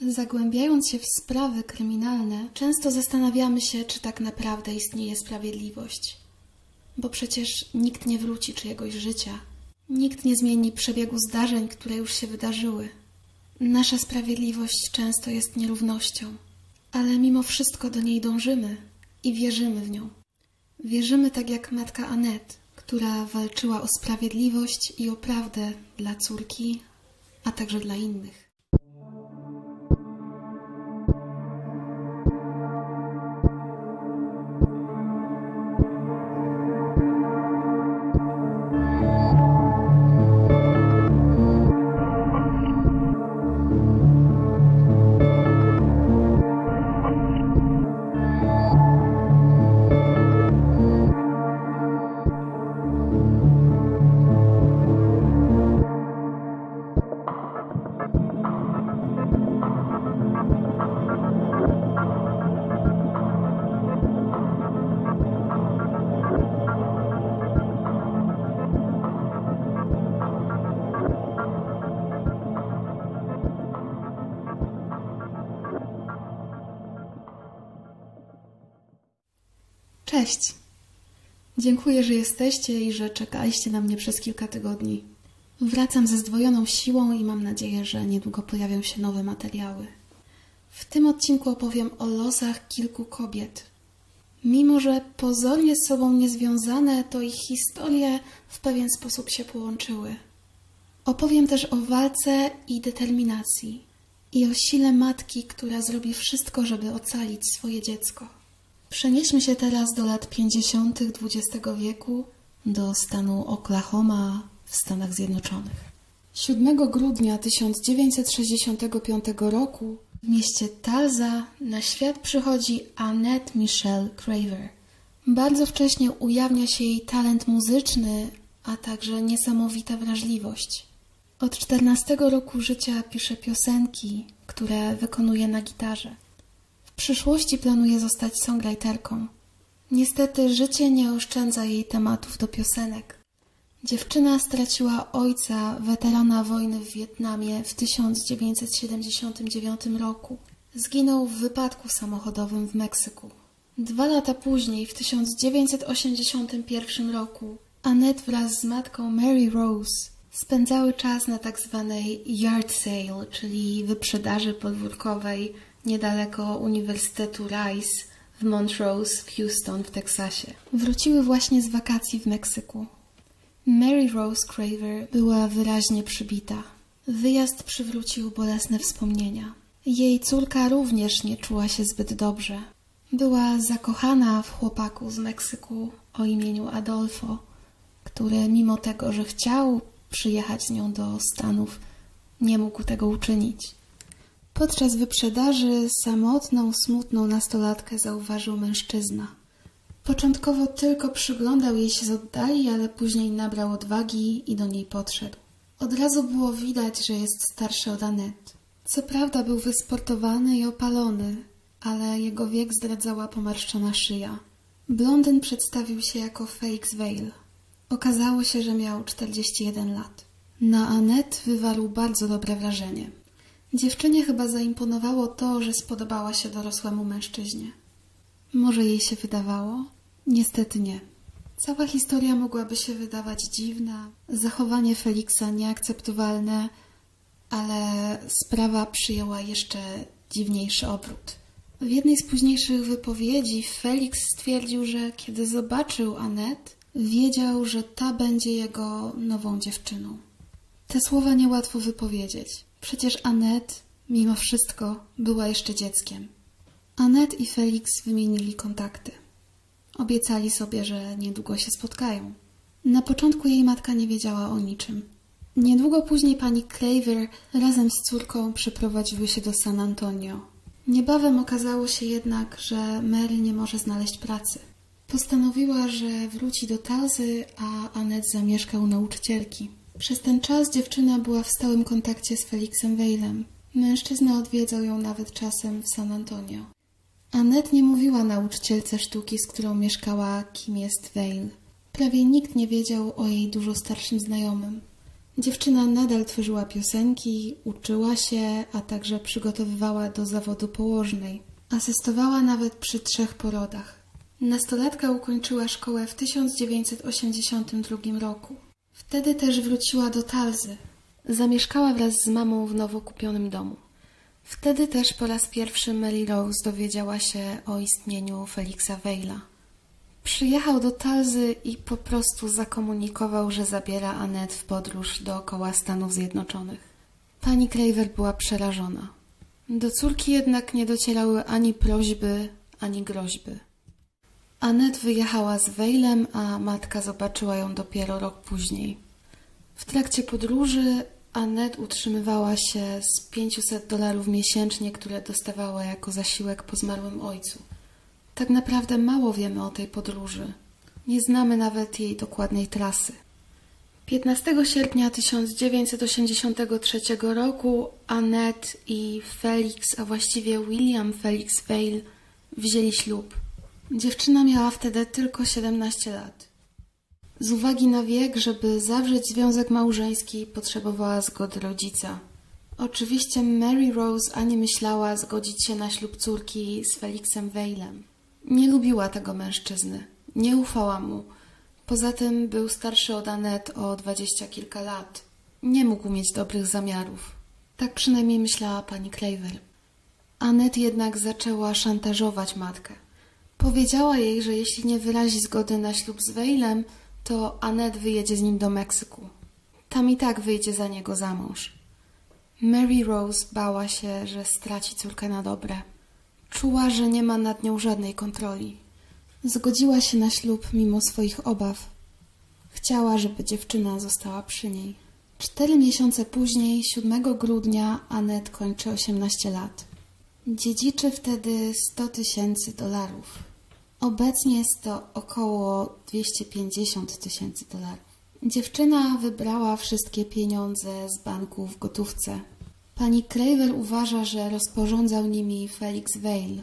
Zagłębiając się w sprawy kryminalne, często zastanawiamy się, czy tak naprawdę istnieje sprawiedliwość. Bo przecież nikt nie wróci czyjegoś życia, nikt nie zmieni przebiegu zdarzeń, które już się wydarzyły. Nasza sprawiedliwość często jest nierównością, ale mimo wszystko do niej dążymy i wierzymy w nią. Wierzymy tak jak matka Anet, która walczyła o sprawiedliwość i o prawdę dla córki, a także dla innych. Dziękuję, że jesteście i że czekaliście na mnie przez kilka tygodni. Wracam ze zdwojoną siłą i mam nadzieję, że niedługo pojawią się nowe materiały. W tym odcinku opowiem o losach kilku kobiet. Mimo, że pozornie z sobą niezwiązane, to ich historie w pewien sposób się połączyły. Opowiem też o walce i determinacji i o sile matki, która zrobi wszystko, żeby ocalić swoje dziecko. Przenieśmy się teraz do lat 50. XX wieku, do stanu Oklahoma w Stanach Zjednoczonych. 7 grudnia 1965 roku w mieście Talza na świat przychodzi Annette Michelle Craver. Bardzo wcześnie ujawnia się jej talent muzyczny, a także niesamowita wrażliwość. Od 14 roku życia pisze piosenki, które wykonuje na gitarze. Przyszłości planuje zostać songwriterką. Niestety życie nie oszczędza jej tematów do piosenek. Dziewczyna straciła ojca, weterana wojny w Wietnamie w 1979 roku. Zginął w wypadku samochodowym w Meksyku. Dwa lata później, w 1981 roku, Annette wraz z matką Mary Rose spędzały czas na tak zwanej yard sale, czyli wyprzedaży podwórkowej niedaleko Uniwersytetu Rice w Montrose w Houston w Teksasie. Wróciły właśnie z wakacji w Meksyku. Mary Rose Craver była wyraźnie przybita. Wyjazd przywrócił bolesne wspomnienia. Jej córka również nie czuła się zbyt dobrze. Była zakochana w chłopaku z Meksyku o imieniu Adolfo, który mimo tego, że chciał przyjechać z nią do Stanów, nie mógł tego uczynić. Podczas wyprzedaży samotną, smutną nastolatkę zauważył mężczyzna. Początkowo tylko przyglądał jej się z oddali, ale później nabrał odwagi i do niej podszedł. Od razu było widać, że jest starszy od Anet. Co prawda był wysportowany i opalony, ale jego wiek zdradzała pomarszczona szyja. Blondyn przedstawił się jako Felix Vale. Okazało się, że miał 41 lat. Na Anet wywarł bardzo dobre wrażenie. Dziewczynie chyba zaimponowało to, że spodobała się dorosłemu mężczyźnie. Może jej się wydawało? Niestety nie. Cała historia mogłaby się wydawać dziwna, zachowanie Feliksa nieakceptowalne, ale sprawa przyjęła jeszcze dziwniejszy obrót. W jednej z późniejszych wypowiedzi Felix stwierdził, że kiedy zobaczył Anet, wiedział, że ta będzie jego nową dziewczyną. Te słowa niełatwo wypowiedzieć. Przecież Anet, mimo wszystko, była jeszcze dzieckiem. Anet i Felix wymienili kontakty. Obiecali sobie, że niedługo się spotkają. Na początku jej matka nie wiedziała o niczym. Niedługo później pani Claver razem z córką przeprowadziły się do San Antonio. Niebawem okazało się jednak, że Mary nie może znaleźć pracy. Postanowiła, że wróci do Tazy, a Anet zamieszka u nauczycielki. Przez ten czas dziewczyna była w stałym kontakcie z Felixem Wejlem. Mężczyzna odwiedzał ją nawet czasem w San Antonio. Anet nie mówiła nauczycielce sztuki, z którą mieszkała, kim jest Vale. Prawie nikt nie wiedział o jej dużo starszym znajomym. Dziewczyna nadal tworzyła piosenki, uczyła się, a także przygotowywała do zawodu położnej. Asystowała nawet przy trzech porodach. Nastolatka ukończyła szkołę w 1982 roku. Wtedy też wróciła do Talzy. Zamieszkała wraz z mamą w nowo kupionym domu. Wtedy też po raz pierwszy Mary Rose dowiedziała się o istnieniu Felixa Weila. Przyjechał do Talzy i po prostu zakomunikował, że zabiera Annette w podróż dookoła Stanów Zjednoczonych. Pani Craver była przerażona. Do córki jednak nie docierały ani prośby, ani groźby. Annette wyjechała z Weilem, a matka zobaczyła ją dopiero rok później. W trakcie podróży Annette utrzymywała się z 500 dolarów miesięcznie, które dostawała jako zasiłek po zmarłym ojcu. Tak naprawdę mało wiemy o tej podróży. Nie znamy nawet jej dokładnej trasy. 15 sierpnia 1983 roku Annette i Felix, a właściwie William Felix Vale, wzięli ślub. Dziewczyna miała wtedy tylko 17 lat. Z uwagi na wiek, żeby zawrzeć związek małżeński, potrzebowała zgody rodzica. Oczywiście Mary Rose ani myślała zgodzić się na ślub córki z Felixem Valem. Nie lubiła tego mężczyzny. Nie ufała mu. Poza tym był starszy od Annette o dwadzieścia kilka lat. Nie mógł mieć dobrych zamiarów. Tak przynajmniej myślała pani Claver. Annette jednak zaczęła szantażować matkę. Powiedziała jej, że jeśli nie wyrazi zgody na ślub z Weilem, to Annette wyjedzie z nim do Meksyku. Tam i tak wyjdzie za niego za mąż. Mary Rose bała się, że straci córkę na dobre. Czuła, że nie ma nad nią żadnej kontroli. Zgodziła się na ślub mimo swoich obaw. Chciała, żeby dziewczyna została przy niej. Cztery miesiące później, 7 grudnia, Anet kończy 18 lat. Dziedziczy wtedy 100 tysięcy dolarów. Obecnie jest to około 250 tysięcy dolarów. Dziewczyna wybrała wszystkie pieniądze z banku w gotówce. Pani Craver uważa, że rozporządzał nimi Felix Vale.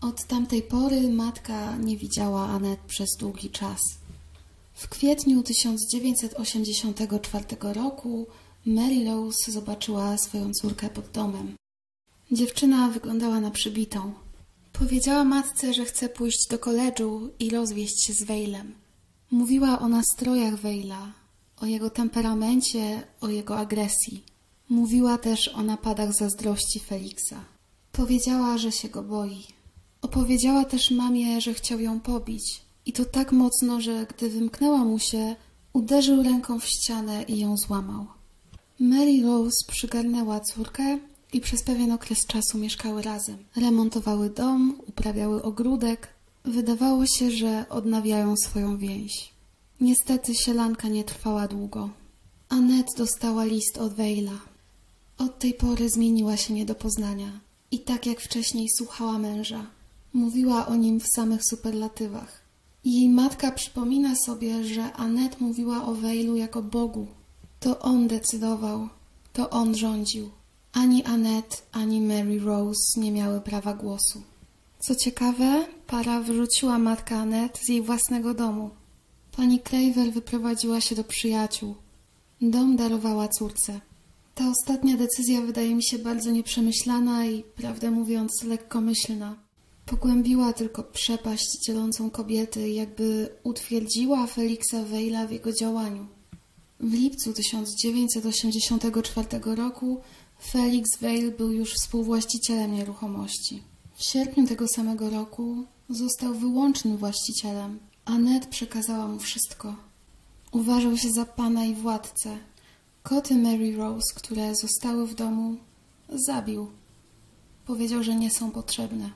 Od tamtej pory matka nie widziała Anet przez długi czas. W kwietniu 1984 roku Mary Rose zobaczyła swoją córkę pod domem. Dziewczyna wyglądała na przybitą. Powiedziała matce, że chce pójść do koledżu i rozwieść się z Wejlem. Mówiła o nastrojach Wejla, o jego temperamencie, o jego agresji. Mówiła też o napadach zazdrości Feliksa. Powiedziała, że się go boi. Opowiedziała też mamie, że chciał ją pobić. I to tak mocno, że gdy wymknęła mu się, uderzył ręką w ścianę i ją złamał. Mary Rose przygarnęła córkę i przez pewien okres czasu mieszkały razem. Remontowały dom, uprawiały ogródek. Wydawało się, że odnawiają swoją więź. Niestety sielanka nie trwała długo. Annette dostała list od Wejla. Od tej pory zmieniła się nie do poznania. I tak jak wcześniej słuchała męża, mówiła o nim w samych superlatywach. Jej matka przypomina sobie, że Annette mówiła o Wejlu jako Bogu. To on decydował, to on rządził. Ani Annette, ani Mary Rose nie miały prawa głosu. Co ciekawe, para wyrzuciła matkę Annette z jej własnego domu. Pani Craver wyprowadziła się do przyjaciół. Dom darowała córce. Ta ostatnia decyzja wydaje mi się bardzo nieprzemyślana i, prawdę mówiąc, lekkomyślna. Pogłębiła tylko przepaść dzielącą kobiety, jakby utwierdziła Felixa Wejla w jego działaniu. W lipcu 1984 roku Felix Vale był już współwłaścicielem nieruchomości. W sierpniu tego samego roku został wyłącznym właścicielem. Annette przekazała mu wszystko. Uważał się za pana i władcę. Koty Mary Rose, które zostały w domu, zabił. Powiedział, że nie są potrzebne.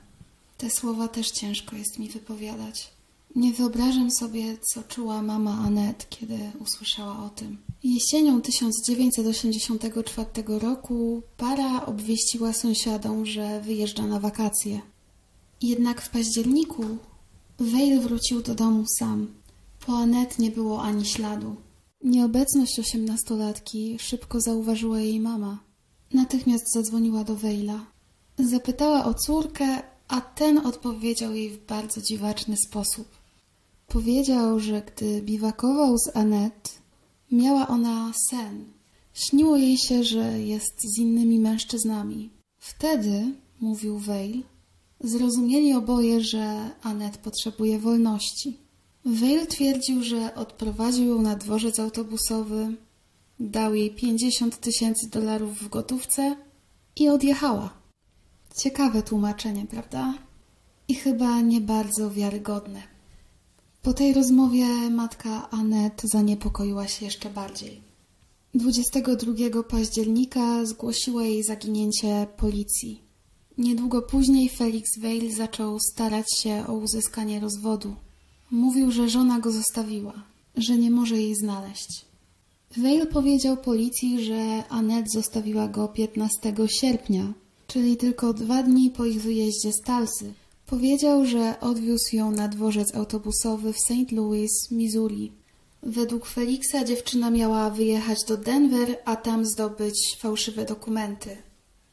Te słowa też ciężko jest mi wypowiadać. Nie wyobrażam sobie, co czuła mama Annette, kiedy usłyszała o tym. Jesienią 1984 roku para obwieściła sąsiadom, że wyjeżdża na wakacje. Jednak w październiku Wade wrócił do domu sam. Po Annette nie było ani śladu. Nieobecność osiemnastolatki szybko zauważyła jej mama. Natychmiast zadzwoniła do Wejla. Zapytała o córkę, a ten odpowiedział jej w bardzo dziwaczny sposób. Powiedział, że gdy biwakował z Annette, miała ona sen Śniło jej się, że jest z innymi mężczyznami. Wtedy, mówił Vale, zrozumieli oboje, że Anet potrzebuje wolności. Vale twierdził, że odprowadził ją na dworzec autobusowy, dał jej 50 tysięcy dolarów w gotówce i odjechała. Ciekawe tłumaczenie, prawda? I chyba nie bardzo wiarygodne. Po tej rozmowie matka Anet zaniepokoiła się jeszcze bardziej. 22 października zgłosiła jej zaginięcie policji. Niedługo później Felix Vale zaczął starać się o uzyskanie rozwodu. Mówił, że żona go zostawiła, że nie może jej znaleźć. Vale powiedział policji, że Annette zostawiła go 15 sierpnia, czyli tylko dwa dni po ich wyjeździe z Talsy. Powiedział, że odwiózł ją na dworzec autobusowy w St. Louis, Missouri. Według Felixa dziewczyna miała wyjechać do Denver, a tam zdobyć fałszywe dokumenty.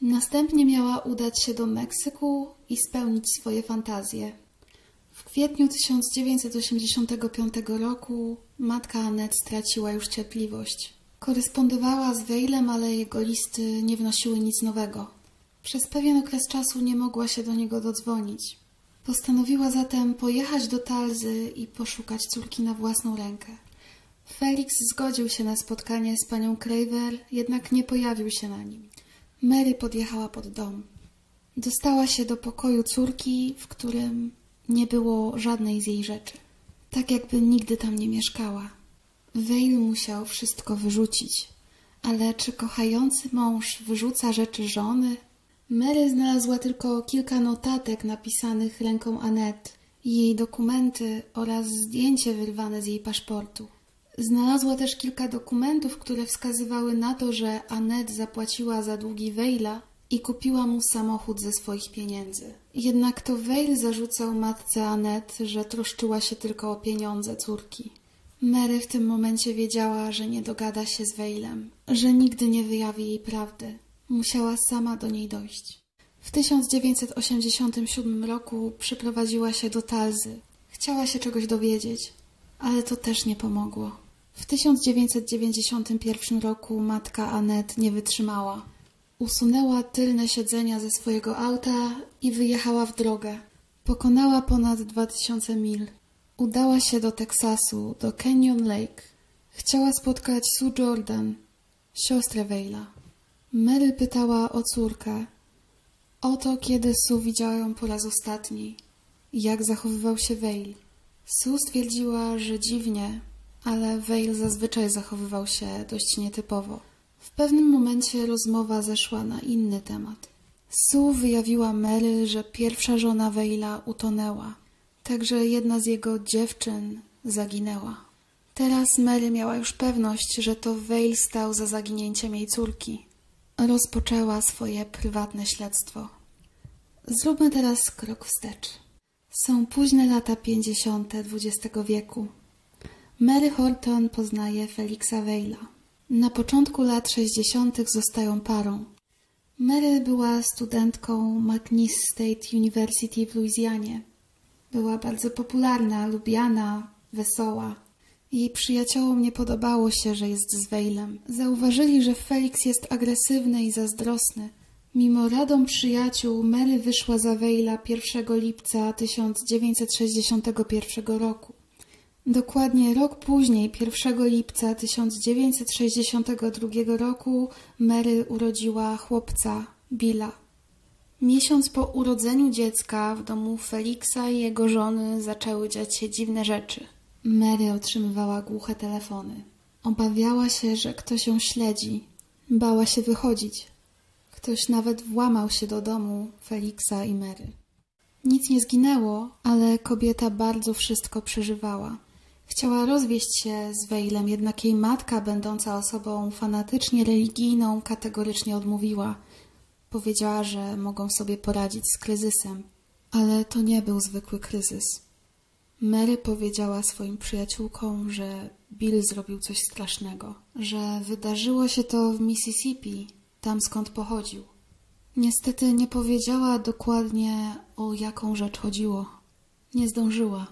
Następnie miała udać się do Meksyku i spełnić swoje fantazje. W kwietniu 1985 roku matka Annette straciła już cierpliwość. Korespondowała z Weilem, ale jego listy nie wnosiły nic nowego. Przez pewien okres czasu nie mogła się do niego dodzwonić. Postanowiła zatem pojechać do Talzy i poszukać córki na własną rękę. Felix zgodził się na spotkanie z panią Craver, jednak nie pojawił się na nim. Mary podjechała pod dom. Dostała się do pokoju córki, w którym nie było żadnej z jej rzeczy. Tak jakby nigdy tam nie mieszkała. Vale musiał wszystko wyrzucić. Ale czy kochający mąż wyrzuca rzeczy żony? Mary znalazła tylko kilka notatek napisanych ręką Annette i jej dokumenty oraz zdjęcie wyrwane z jej paszportu. Znalazła też kilka dokumentów, które wskazywały na to, że Annette zapłaciła za długi Wejla i kupiła mu samochód ze swoich pieniędzy. Jednak to Wejl zarzucał matce Annette, że troszczyła się tylko o pieniądze córki. Mary w tym momencie wiedziała, że nie dogada się z Wejlem, że nigdy nie wyjawi jej prawdy. Musiała sama do niej dojść. W 1987 roku przyprowadziła się do Talzy. Chciała się czegoś dowiedzieć, ale to też nie pomogło. W 1991 roku matka Anet nie wytrzymała. Usunęła tylne siedzenia ze swojego auta i wyjechała w drogę. Pokonała ponad 2000 mil. Udała się do Teksasu, do Canyon Lake. Chciała spotkać Sue Jordan, siostrę Wejla. Mary pytała o córkę. Oto kiedy Sue widziała ją po raz ostatni. Jak zachowywał się Wejl. Sue stwierdziła, że dziwnie, ale Vale zazwyczaj zachowywał się dość nietypowo. W pewnym momencie rozmowa zeszła na inny temat. Sue wyjawiła Mary, że pierwsza żona Vale'a utonęła, także jedna z jego dziewczyn zaginęła. Teraz Mary miała już pewność, że to Vale stał za zaginięciem jej córki. Rozpoczęła swoje prywatne śledztwo. Zróbmy teraz krok wstecz. Są późne lata pięćdziesiąte XX wieku. Mary Horton poznaje Felixa Vejla. Na początku lat 60. zostają parą. Mary była studentką McNeese State University w Luizjanie. Była bardzo popularna, lubiana, wesoła. Jej przyjaciołom nie podobało się, że jest z Wejlem. Zauważyli, że Felix jest agresywny i zazdrosny. Mimo radom przyjaciół, Mary wyszła za Wejla 1 lipca 1961 roku. Dokładnie rok później, 1 lipca 1962 roku, Mary urodziła chłopca, Billa. Miesiąc po urodzeniu dziecka w domu Feliksa i jego żony zaczęły dziać się dziwne rzeczy. Mary otrzymywała głuche telefony. Obawiała się, że ktoś ją śledzi. Bała się wychodzić. Ktoś nawet włamał się do domu Feliksa i Mary. Nic nie zginęło, ale kobieta bardzo wszystko przeżywała. Chciała rozwieść się z Wejlem, jednak jej matka, będąca osobą fanatycznie religijną, kategorycznie odmówiła. Powiedziała, że mogą sobie poradzić z kryzysem. Ale to nie był zwykły kryzys. Mary powiedziała swoim przyjaciółkom, że Bill zrobił coś strasznego, że wydarzyło się to w Mississippi, tam skąd pochodził. Niestety nie powiedziała dokładnie o jaką rzecz chodziło. Nie zdążyła.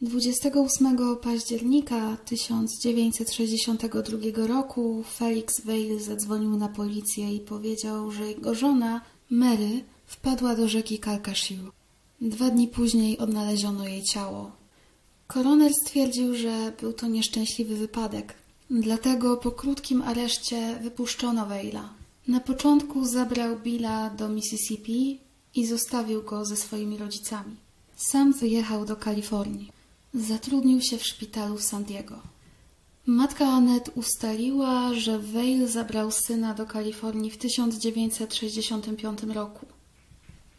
28 października 1962 roku Felix Vale zadzwonił na policję i powiedział, że jego żona, Mary, wpadła do rzeki Calcasieu. Dwa dni później odnaleziono jej ciało. Koroner stwierdził, że był to nieszczęśliwy wypadek. Dlatego po krótkim areszcie wypuszczono Vale'a. Na początku zabrał Billa do Mississippi i zostawił go ze swoimi rodzicami. Sam wyjechał do Kalifornii. Zatrudnił się w szpitalu w San Diego. Matka Annette ustaliła, że Vale zabrał syna do Kalifornii w 1965 roku.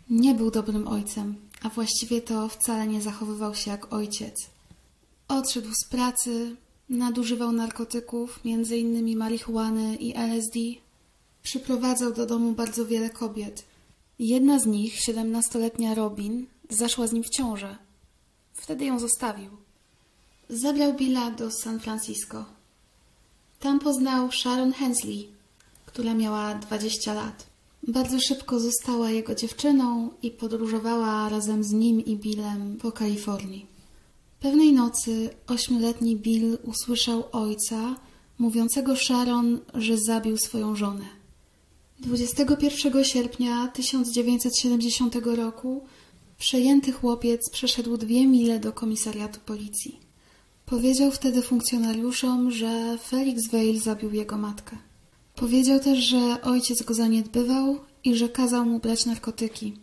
Nie był dobrym ojcem, a właściwie to wcale nie zachowywał się jak ojciec. Odszedł z pracy, nadużywał narkotyków, m.in. marihuany i LSD. Przyprowadzał do domu bardzo wiele kobiet. Jedna z nich, siedemnastoletnia Robin, zaszła z nim w ciążę. Wtedy ją zostawił. Zabrał Billa do San Francisco. Tam poznał Sharon Hensley, która miała 20 lat. Bardzo szybko została jego dziewczyną i podróżowała razem z nim i Billem po Kalifornii. Pewnej nocy ośmioletni Bill usłyszał ojca mówiącego Sharon, że zabił swoją żonę. 21 sierpnia 1970 roku przejęty chłopiec przeszedł dwie mile do komisariatu policji. Powiedział wtedy funkcjonariuszom, że Felix Vale zabił jego matkę. Powiedział też, że ojciec go zaniedbywał i że kazał mu brać narkotyki.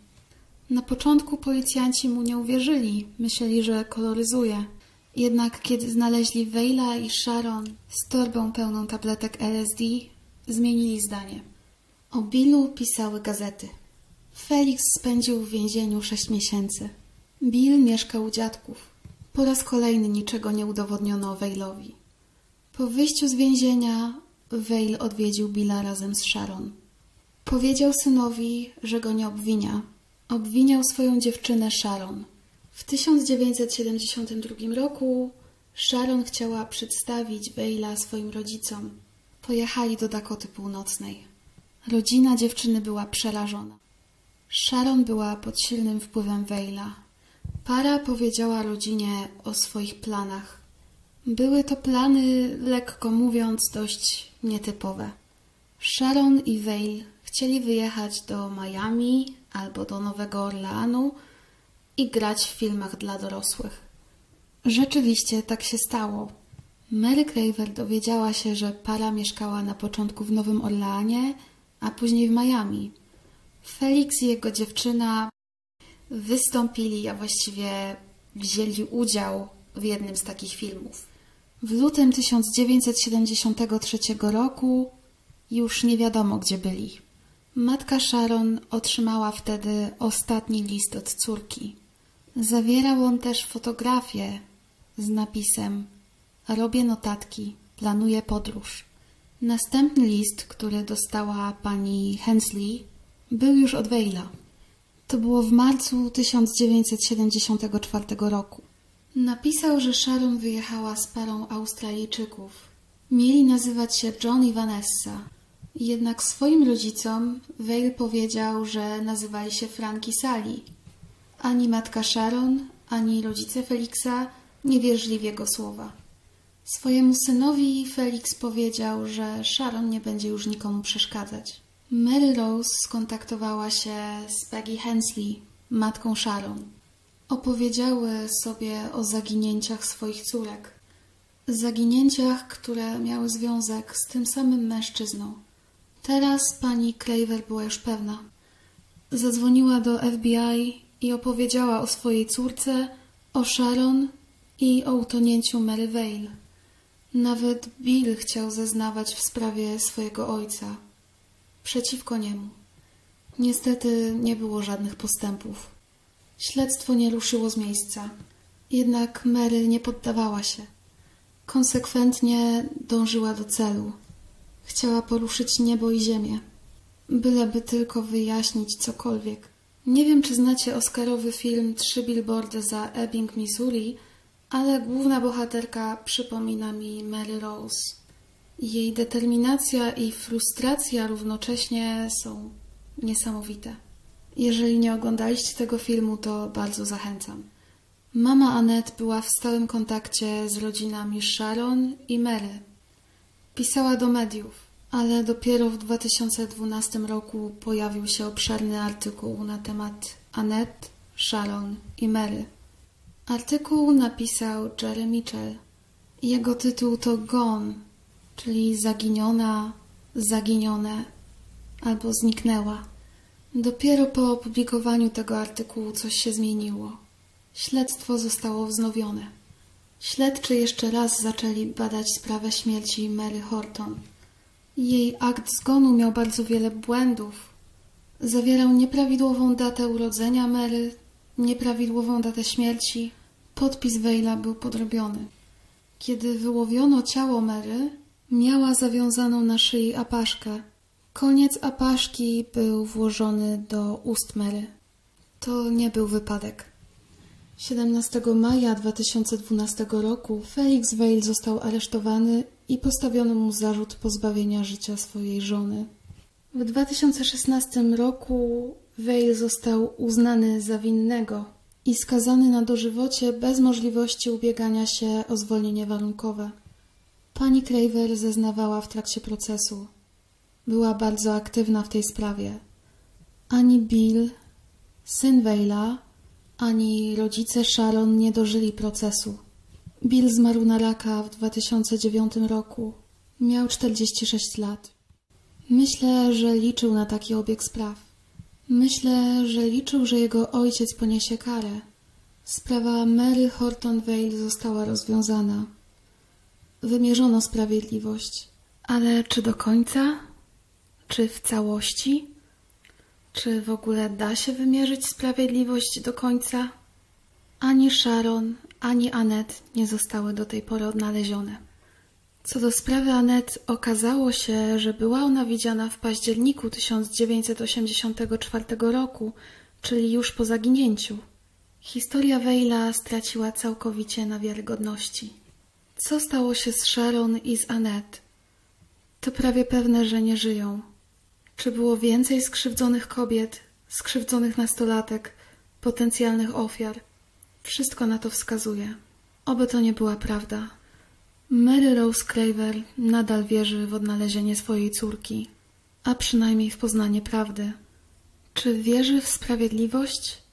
Na początku policjanci mu nie uwierzyli, myśleli, że koloryzuje. Jednak kiedy znaleźli Wejla i Sharon z torbą pełną tabletek LSD, zmienili zdanie. O Billu pisały gazety. Felix spędził w więzieniu sześć miesięcy. Bill mieszkał u dziadków. Po raz kolejny niczego nie udowodniono Wejlowi. Po wyjściu z więzienia Wejl odwiedził Billa razem z Sharon. Powiedział synowi, że go nie obwinia. Obwiniał swoją dziewczynę Sharon. W 1972 roku Sharon chciała przedstawić Wejla swoim rodzicom. Pojechali do Dakoty Północnej. Rodzina dziewczyny była przerażona. Sharon była pod silnym wpływem Wejla. Para powiedziała rodzinie o swoich planach. Były to plany, lekko mówiąc, dość nietypowe. Sharon i Vale chcieli wyjechać do Miami albo do Nowego Orleanu i grać w filmach dla dorosłych. Rzeczywiście tak się stało. Mary Craver dowiedziała się, że para mieszkała na początku w Nowym Orleanie, a później w Miami. Felix i jego dziewczyna wystąpili, a właściwie wzięli udział w jednym z takich filmów. W lutym 1973 roku już nie wiadomo, gdzie byli. Matka Sharon otrzymała wtedy ostatni list od córki. Zawierał on też fotografię z napisem Robię notatki, planuję podróż. Następny list, który dostała pani Hensley, był już od Wejla. To było w marcu 1974 roku. Napisał, że Sharon wyjechała z parą Australijczyków. Mieli nazywać się John i Vanessa. Jednak swoim rodzicom Vale powiedział, że nazywali się Frank i Sally. Ani matka Sharon, ani rodzice Felixa nie wierzyli w jego słowa. Swojemu synowi Felix powiedział, że Sharon nie będzie już nikomu przeszkadzać. Mary Rose skontaktowała się z Peggy Hensley, matką Sharon. Opowiedziały sobie o zaginięciach swoich córek. Zaginięciach, które miały związek z tym samym mężczyzną. Teraz pani Claver była już pewna. Zadzwoniła do FBI i opowiedziała o swojej córce, o Sharon i o utonięciu Mary Vale. Nawet Bill chciał zeznawać w sprawie swojego ojca. Przeciwko niemu. Niestety nie było żadnych postępów. Śledztwo nie ruszyło z miejsca. Jednak Mary nie poddawała się. Konsekwentnie dążyła do celu. Chciała poruszyć niebo i ziemię. Byleby tylko wyjaśnić cokolwiek. Nie wiem, czy znacie Oscarowy film Trzy billboardy za Ebbing, Missouri, ale główna bohaterka przypomina mi Mary Rose. Jej determinacja i frustracja równocześnie są niesamowite. Jeżeli nie oglądaliście tego filmu, to bardzo zachęcam. Mama Annette była w stałym kontakcie z rodzinami Sharon i Mary. Pisała do mediów, ale dopiero w 2012 roku pojawił się obszerny artykuł na temat Annette, Sharon i Mary. Artykuł napisał Jerry Mitchell. Jego tytuł to Gone, czyli zaginiona, zaginione albo zniknęła. Dopiero po opublikowaniu tego artykułu coś się zmieniło. Śledztwo zostało wznowione. Śledczy jeszcze raz zaczęli badać sprawę śmierci Mary Horton. Jej akt zgonu miał bardzo wiele błędów. Zawierał nieprawidłową datę urodzenia Mary, nieprawidłową datę śmierci. Podpis Wejla był podrobiony. Kiedy wyłowiono ciało Mary, miała zawiązaną na szyi apaszkę. Koniec apaszki był włożony do ust Mary. To nie był wypadek. 17 maja 2012 roku Felix Weil został aresztowany i postawiono mu zarzut pozbawienia życia swojej żony. W 2016 roku Weil został uznany za winnego i skazany na dożywocie bez możliwości ubiegania się o zwolnienie warunkowe. Pani Craver zeznawała w trakcie procesu. Była bardzo aktywna w tej sprawie. Ani Bill, syn Weila, ani rodzice Sharon nie dożyli procesu. Bill zmarł na raka w 2009 roku. Miał 46 lat. Myślę, że liczył na taki obieg spraw. Myślę, że liczył, że jego ojciec poniesie karę. Sprawa Mary Horton Vale została rozwiązana. Wymierzono sprawiedliwość. Ale czy do końca? Czy w całości? Czy w ogóle da się wymierzyć sprawiedliwość do końca? Ani Sharon, ani Anet nie zostały do tej pory odnalezione. Co do sprawy Anet, okazało się, że była ona widziana w październiku 1984 roku, czyli już po zaginięciu. Historia Wejla straciła całkowicie na wiarygodności. Co stało się z Sharon i z Anet? To prawie pewne, że nie żyją. Czy było więcej skrzywdzonych kobiet, skrzywdzonych nastolatek, potencjalnych ofiar? Wszystko na to wskazuje. Oby to nie była prawda. Mary Rose Craver nadal wierzy w odnalezienie swojej córki, a przynajmniej w poznanie prawdy. Czy wierzy w sprawiedliwość?